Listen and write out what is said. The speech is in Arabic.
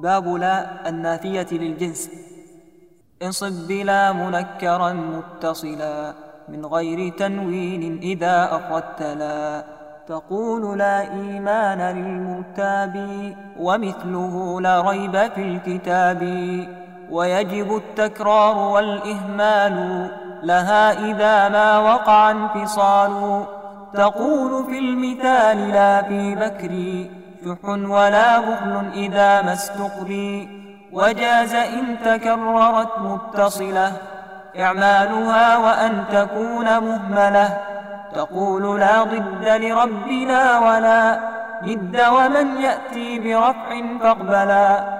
باب لا النافية للجنس. انصب بلا منكرا متصلا من غير تنوين إذا أخذت لا. تقول لا إيمان للمرتاب ومثله لا ريب في الكتاب. ويجب التكرار والإهمال لها إذا ما وقع انفصال. تقول في المثال لا في بكري شح ولا بخل إذا ما استقري. وجاز إن تكررت متصلة إعمالها وأن تكون مهملة. تقول لا ضد لربنا ولا ضد ومن يأتي برفع فاقبلا.